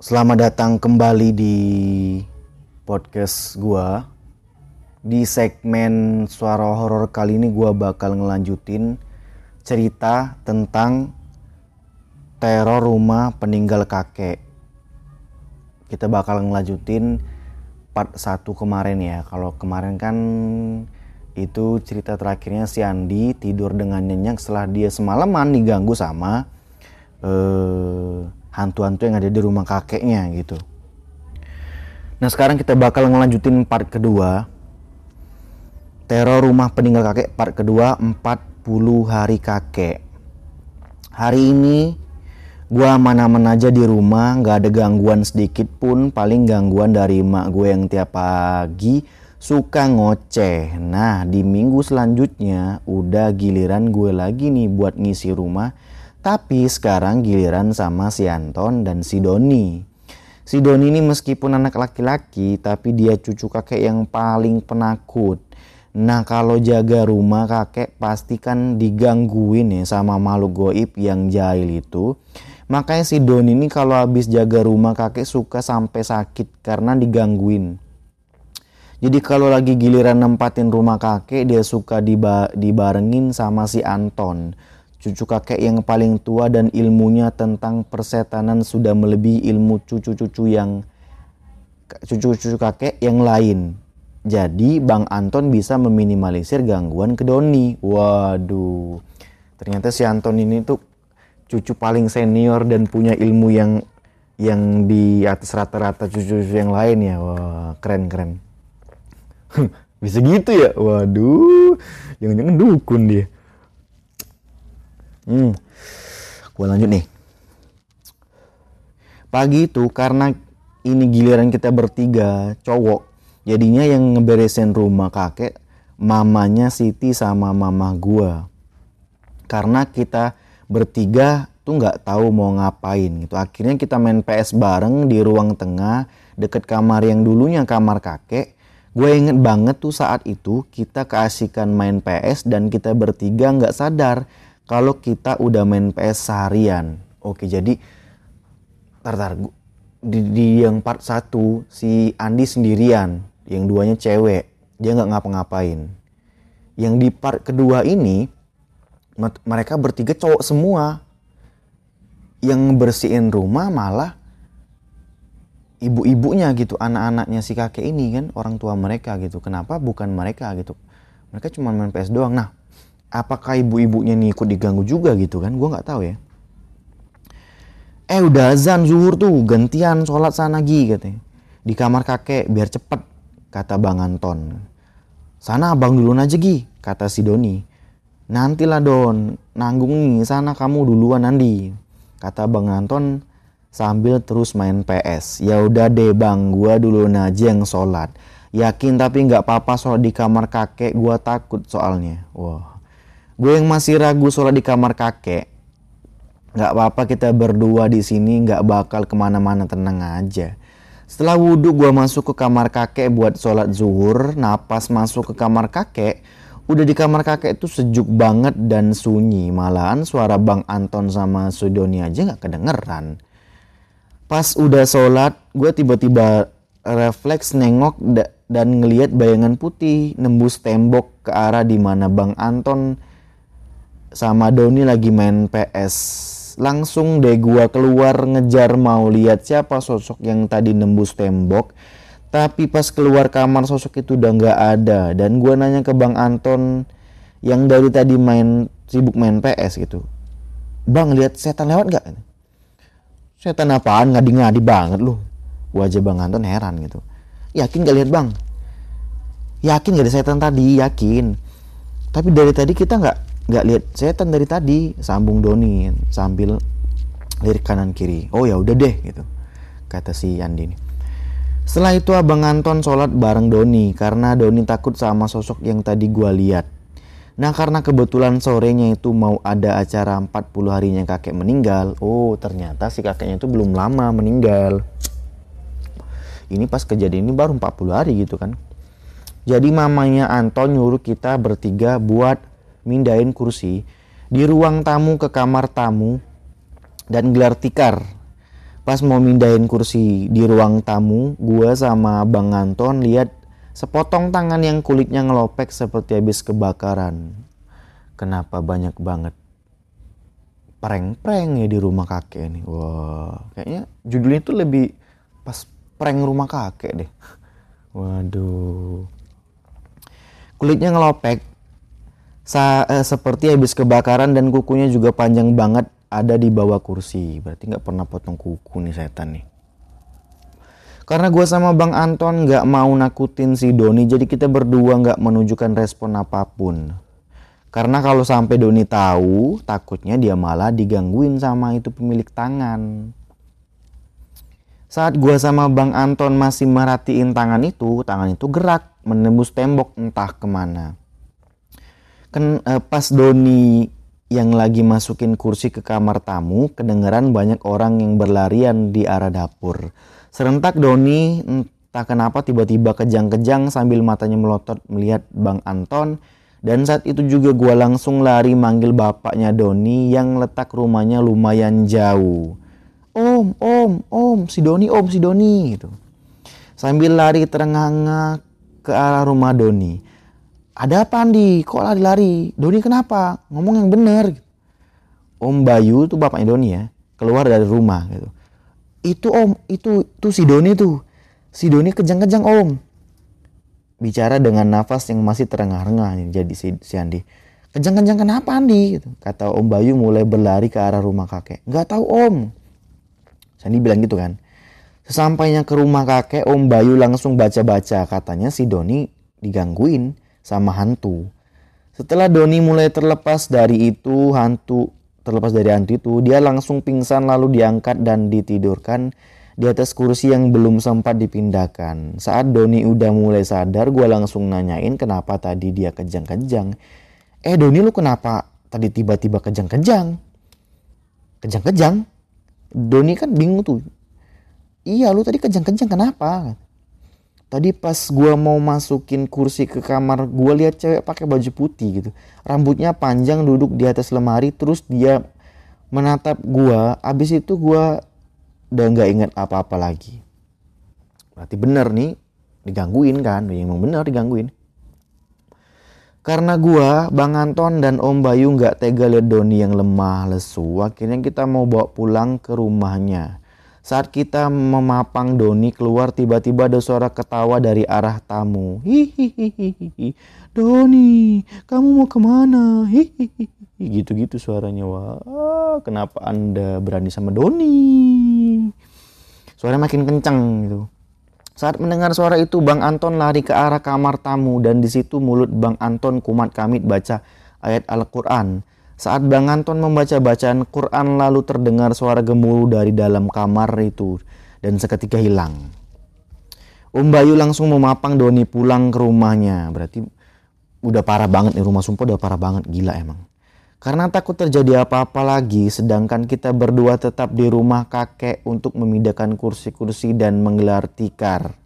Selamat datang kembali di podcast gua. Di segmen suara horor kali ini gua bakal ngelanjutin cerita tentang teror rumah peninggal kakek. Kita bakal ngelanjutin part 1 kemarin ya. Kalau kemarin kan itu cerita terakhirnya si Andi tidur dengan nyenyak setelah dia semalaman diganggu sama eh, hantu-hantu yang ada di rumah kakeknya gitu. Nah sekarang kita bakal ngelanjutin part kedua. Teror rumah peninggal kakek part kedua 40 hari kakek. Hari ini gua mana-mana aja di rumah nggak ada gangguan sedikit pun paling gangguan dari emak gue yang tiap pagi suka ngoceh. Nah di minggu selanjutnya udah giliran gue lagi nih buat ngisi rumah tapi sekarang giliran sama si Anton dan si Doni si Doni ini meskipun anak laki-laki tapi dia cucu kakek yang paling penakut Nah kalau jaga rumah kakek pasti kan digangguin ya sama makhluk goib yang jahil itu Makanya si Don ini kalau habis jaga rumah kakek suka sampai sakit karena digangguin. Jadi kalau lagi giliran nempatin rumah kakek dia suka diba dibarengin sama si Anton. Cucu kakek yang paling tua dan ilmunya tentang persetanan sudah melebihi ilmu cucu-cucu yang cucu-cucu kakek yang lain. Jadi Bang Anton bisa meminimalisir gangguan ke Doni. Waduh. Ternyata si Anton ini tuh cucu paling senior dan punya ilmu yang yang di atas rata-rata cucu-cucu yang lain ya wah keren keren bisa gitu ya waduh jangan-jangan dukun dia hmm gua lanjut nih pagi itu karena ini giliran kita bertiga cowok jadinya yang ngeberesin rumah kakek mamanya Siti sama mama gua karena kita bertiga tuh nggak tahu mau ngapain gitu. Akhirnya kita main PS bareng di ruang tengah deket kamar yang dulunya kamar kakek. Gue inget banget tuh saat itu kita keasikan main PS dan kita bertiga nggak sadar kalau kita udah main PS seharian. Oke jadi tar, tar di, di yang part satu si Andi sendirian, yang duanya cewek, dia nggak ngapa-ngapain. Yang di part kedua ini mereka bertiga cowok semua yang bersihin rumah malah ibu-ibunya gitu anak-anaknya si kakek ini kan orang tua mereka gitu kenapa bukan mereka gitu mereka cuma main PS doang nah apakah ibu-ibunya nih ikut diganggu juga gitu kan? Gue nggak tahu ya. Eh udah azan zuhur tuh. Gantian sholat sana gi katanya. Di kamar kakek biar cepet kata bang Anton. Sana abang dulu aja gi kata si Doni. Nantilah Don, nanggung nih sana kamu duluan Andi. Kata Bang Anton sambil terus main PS. Ya udah deh bang, gua dulu aja yang sholat. Yakin tapi nggak apa-apa sholat di kamar kakek, gua takut soalnya. Wah, gue yang masih ragu sholat di kamar kakek. Nggak apa-apa kita berdua di sini nggak bakal ke mana-mana tenang aja. Setelah wudhu gue masuk ke kamar kakek buat sholat zuhur. Napas masuk ke kamar kakek, Udah di kamar kakek itu sejuk banget dan sunyi. Malahan suara Bang Anton sama Sudoni aja nggak kedengeran. Pas udah sholat, gue tiba-tiba refleks nengok da dan ngeliat bayangan putih nembus tembok ke arah di mana Bang Anton sama Doni lagi main PS. Langsung deh gue keluar ngejar mau lihat siapa sosok yang tadi nembus tembok tapi pas keluar kamar sosok itu udah nggak ada dan gue nanya ke Bang Anton yang dari tadi main sibuk main PS gitu. Bang lihat setan lewat nggak? Setan apaan ngadi-ngadi banget lu. Aja Bang Anton heran gitu. Yakin gak lihat bang? Yakin gak ada setan tadi? Yakin. Tapi dari tadi kita nggak nggak lihat setan dari tadi. Sambung Doni sambil lirik kanan kiri. Oh ya udah deh gitu. Kata si Yandi nih. Setelah itu abang Anton sholat bareng Doni karena Doni takut sama sosok yang tadi gua lihat. Nah karena kebetulan sorenya itu mau ada acara 40 harinya kakek meninggal. Oh ternyata si kakeknya itu belum lama meninggal. Ini pas kejadian ini baru 40 hari gitu kan. Jadi mamanya Anton nyuruh kita bertiga buat mindahin kursi di ruang tamu ke kamar tamu dan gelar tikar Pas mau mindahin kursi di ruang tamu, gua sama Bang Anton lihat sepotong tangan yang kulitnya ngelopek seperti habis kebakaran. Kenapa banyak banget prank-prank ya di rumah kakek nih. Wah, kayaknya judulnya tuh lebih pas prank rumah kakek deh. Waduh. Kulitnya ngelopek, Sa eh, seperti habis kebakaran dan kukunya juga panjang banget ada di bawah kursi. Berarti nggak pernah potong kuku nih setan nih. Karena gue sama Bang Anton nggak mau nakutin si Doni, jadi kita berdua nggak menunjukkan respon apa pun. Karena kalau sampai Doni tahu, takutnya dia malah digangguin sama itu pemilik tangan. Saat gue sama Bang Anton masih merhatiin tangan itu, tangan itu gerak menembus tembok entah ke mana kan uh, pas Doni yang lagi masukin kursi ke kamar tamu, kedengeran banyak orang yang berlarian di arah dapur. Serentak Doni entah kenapa tiba-tiba kejang-kejang sambil matanya melotot melihat Bang Anton. Dan saat itu juga gue langsung lari manggil bapaknya Doni yang letak rumahnya lumayan jauh. Om, om, om, si Doni, om, si Doni gitu. Sambil lari terengah-engah ke arah rumah Doni ada apa Andi? Kok lari-lari? Doni kenapa? Ngomong yang benar. Om Bayu tuh bapaknya Doni ya, keluar dari rumah gitu. Itu Om, itu tuh si Doni tuh. Si Doni kejang-kejang Om. Bicara dengan nafas yang masih terengah-engah jadi si, si Andi. Kejang-kejang kenapa Andi? Gitu. Kata Om Bayu mulai berlari ke arah rumah kakek. Gak tahu Om. Sandi bilang gitu kan. Sesampainya ke rumah kakek, Om Bayu langsung baca-baca. Katanya si Doni digangguin sama hantu. Setelah Doni mulai terlepas dari itu, hantu terlepas dari hantu itu, dia langsung pingsan lalu diangkat dan ditidurkan di atas kursi yang belum sempat dipindahkan. Saat Doni udah mulai sadar, gue langsung nanyain kenapa tadi dia kejang-kejang. Eh Doni lu kenapa tadi tiba-tiba kejang-kejang? Kejang-kejang? Doni kan bingung tuh. Iya lu tadi kejang-kejang kenapa? Tadi pas gue mau masukin kursi ke kamar, gue lihat cewek pakai baju putih gitu. Rambutnya panjang duduk di atas lemari, terus dia menatap gue. Abis itu gue udah nggak inget apa-apa lagi. Berarti bener nih, digangguin kan? Emang bener digangguin. Karena gue, Bang Anton dan Om Bayu nggak tega lihat Doni yang lemah lesu. Akhirnya kita mau bawa pulang ke rumahnya. Saat kita memapang Doni keluar tiba-tiba ada suara ketawa dari arah tamu. Hihihihi. Doni, kamu mau ke mana? Hihihi. Gitu-gitu suaranya. Wah, kenapa anda berani sama Doni? Suara makin kencang gitu. Saat mendengar suara itu, Bang Anton lari ke arah kamar tamu dan di situ mulut Bang Anton kumat kamit baca ayat Al-Quran. Saat Bang Anton membaca bacaan Quran lalu terdengar suara gemuruh dari dalam kamar itu dan seketika hilang. Om Bayu langsung memapang Doni pulang ke rumahnya. Berarti udah parah banget nih rumah sumpah udah parah banget gila emang. Karena takut terjadi apa-apa lagi sedangkan kita berdua tetap di rumah kakek untuk memindahkan kursi-kursi dan menggelar tikar.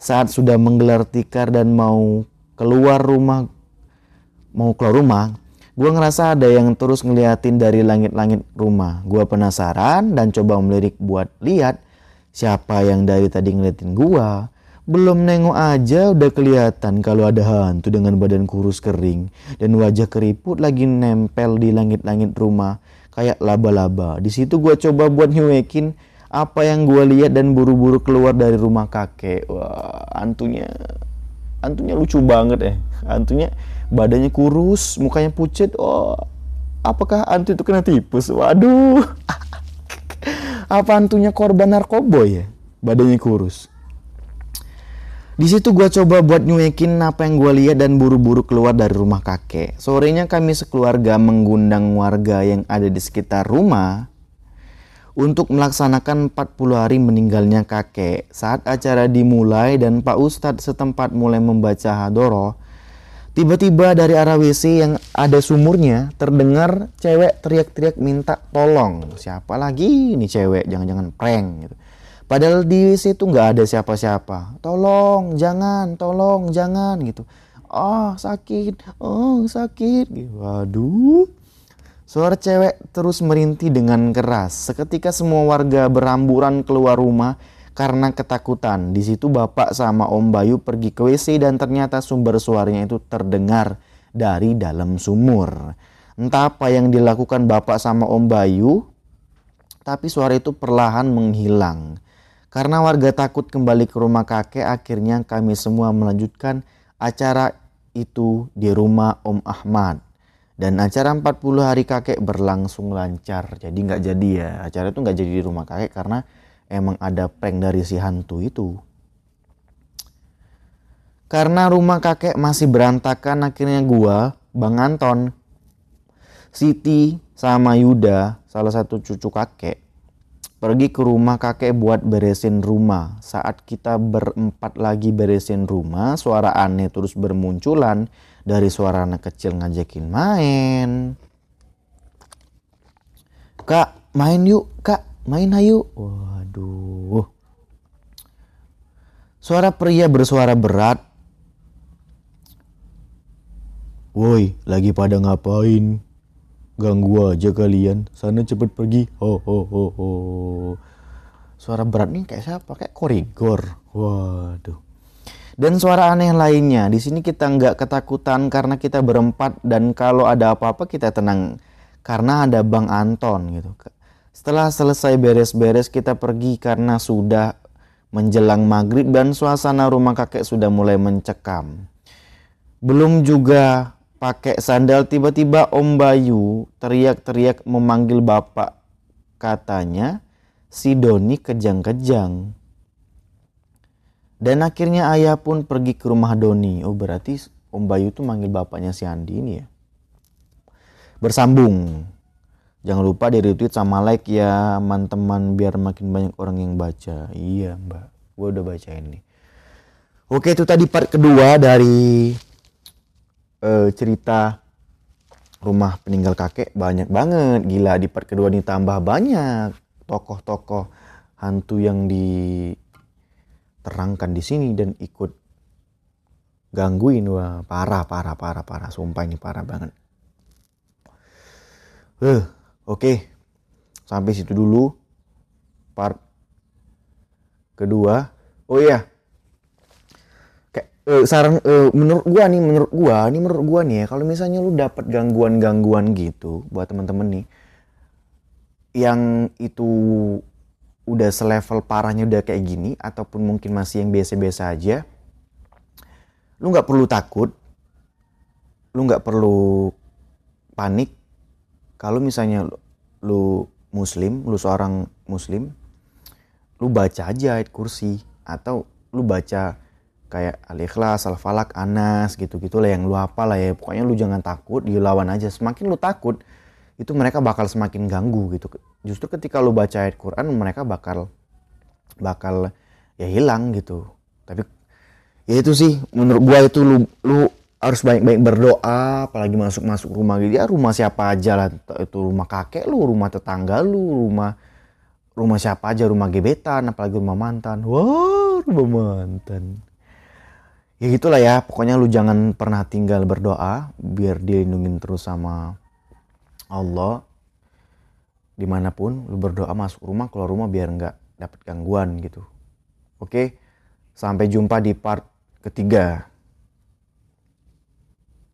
Saat sudah menggelar tikar dan mau keluar rumah mau keluar rumah, Gue ngerasa ada yang terus ngeliatin dari langit-langit rumah. Gue penasaran dan coba melirik buat lihat siapa yang dari tadi ngeliatin gue. Belum nengok aja udah kelihatan kalau ada hantu dengan badan kurus kering dan wajah keriput lagi nempel di langit-langit rumah kayak laba-laba. Di situ gue coba buat nyuekin apa yang gue lihat dan buru-buru keluar dari rumah kakek. Wah, hantunya hantunya lucu banget ya. Hantunya badannya kurus, mukanya pucat. Oh, apakah antu itu kena tipus? Waduh. Apa antunya korban narkoba ya? Badannya kurus. Di situ gue coba buat nyuekin apa yang gue lihat dan buru-buru keluar dari rumah kakek. Sorenya kami sekeluarga mengundang warga yang ada di sekitar rumah untuk melaksanakan 40 hari meninggalnya kakek. Saat acara dimulai dan Pak Ustadz setempat mulai membaca hadoroh, Tiba-tiba dari arah WC yang ada sumurnya terdengar cewek teriak-teriak minta tolong. Siapa lagi ini cewek? Jangan-jangan prank gitu. Padahal di WC itu nggak ada siapa-siapa. Tolong, jangan, tolong, jangan gitu. Oh sakit, oh sakit. Waduh. Suara cewek terus merintih dengan keras. Seketika semua warga beramburan keluar rumah karena ketakutan. Di situ bapak sama Om Bayu pergi ke WC dan ternyata sumber suaranya itu terdengar dari dalam sumur. Entah apa yang dilakukan bapak sama Om Bayu, tapi suara itu perlahan menghilang. Karena warga takut kembali ke rumah kakek, akhirnya kami semua melanjutkan acara itu di rumah Om Ahmad. Dan acara 40 hari kakek berlangsung lancar. Jadi nggak jadi ya. Acara itu nggak jadi di rumah kakek karena emang ada prank dari si hantu itu. Karena rumah kakek masih berantakan akhirnya gua, Bang Anton, Siti sama Yuda, salah satu cucu kakek, pergi ke rumah kakek buat beresin rumah. Saat kita berempat lagi beresin rumah, suara aneh terus bermunculan dari suara anak kecil ngajakin main. Kak, main yuk, kak, main ayo. Waduh. Suara pria bersuara berat. Woi, lagi pada ngapain? Ganggu aja kalian. Sana cepet pergi. Ho ho ho ho. Suara berat nih kayak siapa? Kayak korigor. Waduh. Dan suara aneh lainnya. Di sini kita nggak ketakutan karena kita berempat dan kalau ada apa-apa kita tenang karena ada Bang Anton gitu. Setelah selesai beres-beres kita pergi karena sudah menjelang maghrib dan suasana rumah kakek sudah mulai mencekam. Belum juga pakai sandal tiba-tiba Om Bayu teriak-teriak memanggil bapak. Katanya si Doni kejang-kejang. Dan akhirnya ayah pun pergi ke rumah Doni. Oh berarti Om Bayu tuh manggil bapaknya si Andi ini ya? Bersambung. Jangan lupa di retweet sama like ya teman-teman biar makin banyak orang yang baca. Iya mbak. Gue udah baca ini oke itu tadi part kedua dari uh, cerita rumah peninggal kakek banyak banget. Gila di part kedua ini tambah banyak tokoh-tokoh hantu yang diterangkan di sini dan ikut gangguin. Wah parah parah parah parah. Sumpah ini parah banget. Uh, oke. Okay. sampai situ dulu. Part kedua. Oh iya uh, saran uh, menurut gua nih menurut gua nih menurut gua nih ya kalau misalnya lu dapat gangguan-gangguan gitu buat temen-temen nih yang itu udah selevel parahnya udah kayak gini ataupun mungkin masih yang biasa-biasa aja lu nggak perlu takut lu nggak perlu panik. Kalau misalnya lu, lu muslim lu seorang muslim lu baca aja ayat kursi atau lu baca kayak Al-Ikhlas, Al-Falak, Anas gitu-gitu lah yang lu apa lah ya. Pokoknya lu jangan takut, dilawan aja. Semakin lu takut, itu mereka bakal semakin ganggu gitu. Justru ketika lu baca ayat Quran, mereka bakal bakal ya hilang gitu. Tapi ya itu sih menurut gua itu lu lu harus baik-baik berdoa apalagi masuk-masuk rumah gitu ya rumah siapa aja lah itu rumah kakek lu rumah tetangga lu rumah rumah siapa aja rumah gebetan apalagi rumah mantan wah rumah mantan ya gitulah ya pokoknya lu jangan pernah tinggal berdoa biar dilindungin terus sama Allah. Di mana pun lu berdoa masuk rumah keluar rumah biar nggak dapat gangguan gitu. Oke sampai jumpa di part ketiga